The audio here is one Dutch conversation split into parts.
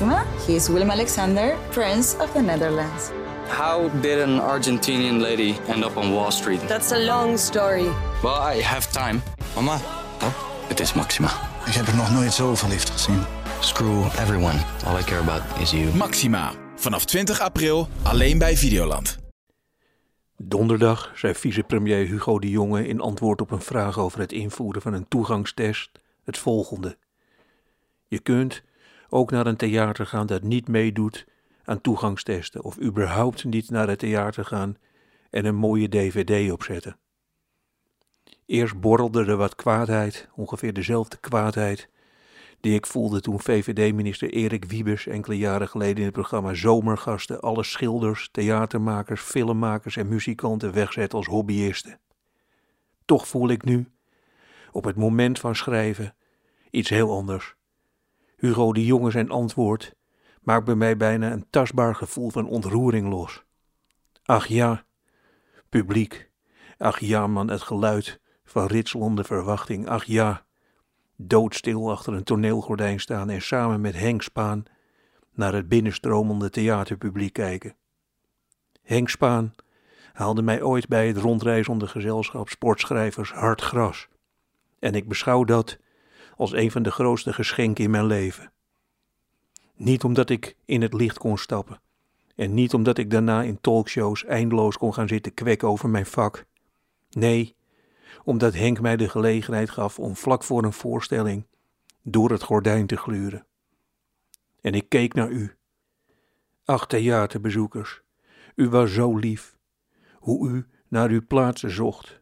Maxima. He is Willem Alexander, Prince of the Netherlands. How did an Argentinian lady end up on Wall Street? That's a long story. Well, I have time. Mama, Het is Maxima. ik heb er nog nooit zo verliefd gezien. Screw everyone. All I care about is you. Maxima. Vanaf 20 april alleen bij Videoland. Donderdag zei vicepremier Hugo de Jonge in antwoord op een vraag over het invoeren van een toegangstest het volgende. Je kunt ook naar een theater gaan dat niet meedoet aan toegangstesten of überhaupt niet naar het theater gaan en een mooie dvd opzetten. Eerst borrelde er wat kwaadheid, ongeveer dezelfde kwaadheid die ik voelde toen VVD-minister Erik Wiebes enkele jaren geleden in het programma Zomergasten alle schilders, theatermakers, filmmakers en muzikanten wegzet als hobbyisten. Toch voel ik nu, op het moment van schrijven, iets heel anders. Hugo de Jonge zijn antwoord maakt bij mij bijna een tastbaar gevoel van ontroering los. Ach ja, publiek. Ach ja, man, het geluid van ritselende verwachting. Ach ja, doodstil achter een toneelgordijn staan en samen met Henk Spaan naar het binnenstromende theaterpubliek kijken. Henk Spaan haalde mij ooit bij het rondreizende gezelschap sportschrijvers hard gras. En ik beschouw dat als een van de grootste geschenken in mijn leven. Niet omdat ik in het licht kon stappen. En niet omdat ik daarna in talkshows eindeloos kon gaan zitten kwekken over mijn vak. Nee, omdat Henk mij de gelegenheid gaf om vlak voor een voorstelling door het gordijn te gluren. En ik keek naar u. Ach, theaterbezoekers, u was zo lief. Hoe u naar uw plaatsen zocht.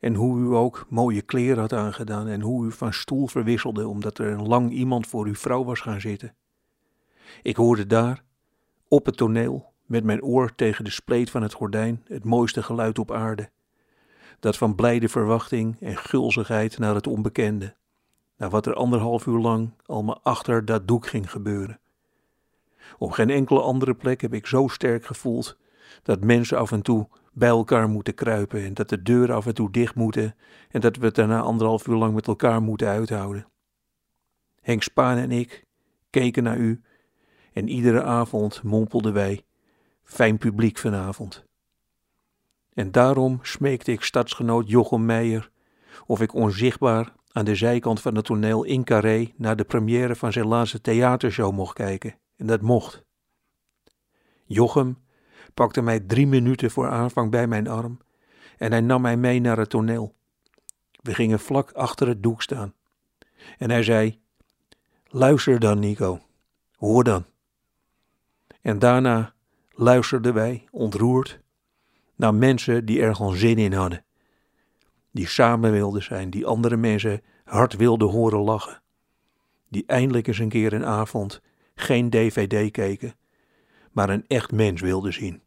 En hoe u ook mooie kleren had aangedaan en hoe u van stoel verwisselde omdat er een lang iemand voor uw vrouw was gaan zitten. Ik hoorde daar, op het toneel, met mijn oor tegen de spleet van het gordijn, het mooiste geluid op aarde. Dat van blijde verwachting en gulzigheid naar het onbekende, naar wat er anderhalf uur lang allemaal achter dat doek ging gebeuren. Op geen enkele andere plek heb ik zo sterk gevoeld dat mensen af en toe bij elkaar moeten kruipen en dat de deuren af en toe dicht moeten en dat we het daarna anderhalf uur lang met elkaar moeten uithouden. Henk Spaan en ik keken naar u en iedere avond mompelden wij: Fijn publiek vanavond. En daarom smeekte ik stadsgenoot Jochem Meijer of ik onzichtbaar aan de zijkant van het toneel in Carré naar de première van zijn laatste theatershow mocht kijken. En dat mocht. Jochem pakte mij drie minuten voor aanvang bij mijn arm en hij nam mij mee naar het toneel. We gingen vlak achter het doek staan. En hij zei: Luister dan, Nico. Hoor dan. En daarna luisterden wij, ontroerd, naar mensen die er gewoon zin in hadden. Die samen wilden zijn, die andere mensen hard wilden horen lachen. Die eindelijk eens een keer een avond geen dvd keken, maar een echt mens wilden zien.